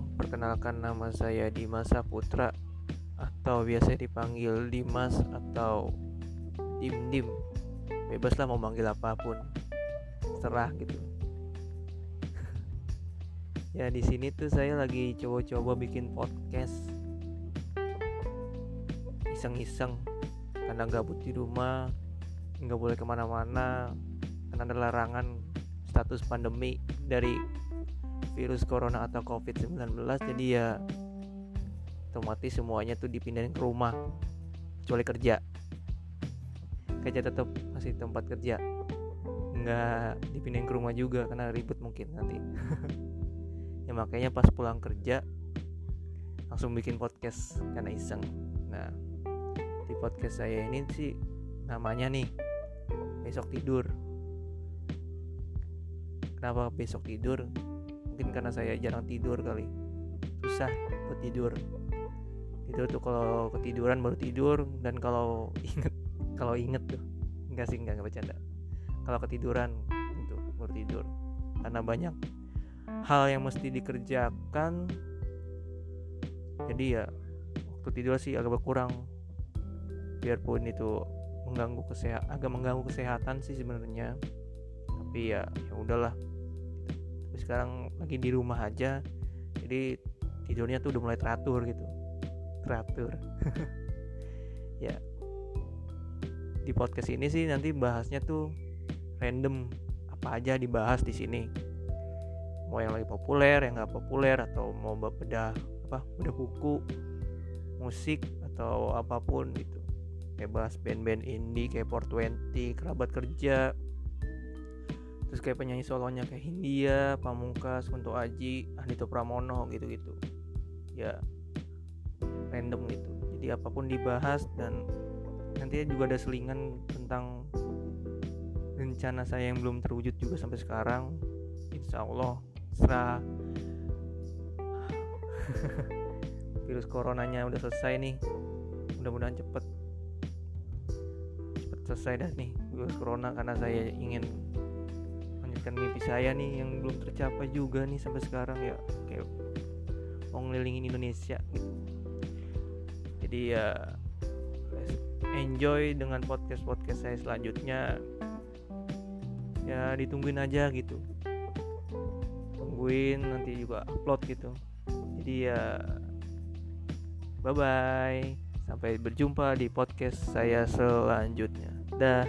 Perkenalkan nama saya Dimas Saputra atau biasa dipanggil Dimas atau Dim Dim. Bebas lah mau manggil apa pun. Serah gitu. ya di sini tuh saya lagi coba-coba bikin podcast. Iseng-iseng karena gabut di rumah, nggak boleh ke mana-mana karena ada larangan status pandemi dari virus corona atau covid-19 jadi ya otomatis semuanya tuh dipindahin ke rumah kecuali kerja. Kerja tetap masih tempat kerja. Nggak dipindahin ke rumah juga karena ribet mungkin nanti. Ya makanya pas pulang kerja langsung bikin podcast karena iseng. Nah di podcast saya ini sih namanya nih besok tidur. Kenapa besok tidur mungkin karena saya jarang tidur kali. Susah buat tidur. Tidur tuh kalau ketiduran baru tidur dan kalau inget kalau inget tuh. Enggak sih enggak, bercanda. Kalau ketiduran itu baru tidur. Karena banyak hal yang mesti dikerjakan. Jadi ya waktu tidur sih agak berkurang. Biarpun itu mengganggu kesehatan agak mengganggu kesehatan sih sebenarnya. Tapi ya ya udahlah tapi sekarang lagi di rumah aja jadi tidurnya tuh udah mulai teratur gitu. Teratur. Ya. Di podcast ini sih nanti bahasnya tuh random apa aja dibahas di sini. Mau yang lagi populer yang nggak populer atau mau bedah apa bedah buku musik atau apa pun gitu. Kayak bahas band-band indie kayak 420 kerabat kerja terus kayak penyanyi solonya kayak Hindia, Pamungkas, Kunto Aji, Andito Pramono gitu-gitu. Ya random gitu. Jadi apa pun dibahas dan nanti juga ada selingan tentang rencana saya yang belum terwujud juga sampai sekarang insya Allah setelah virus coronanya udah selesai nih. Mudah-mudahan cepet. Cepet selesai dah nih virus corona karena saya ingin melanjutkan mimpi saya nih yang belum tercapai juga nih sampai sekarang ya. Kayak mau ngelilingin Indonesia gitu. Jadi ya enjoy dengan podcast podcast saya selanjutnya. Ya ditungguin aja gitu. Tungguin nanti juga upload gitu. Jadi ya bye bye sampai berjumpa di podcast saya selanjutnya. Dah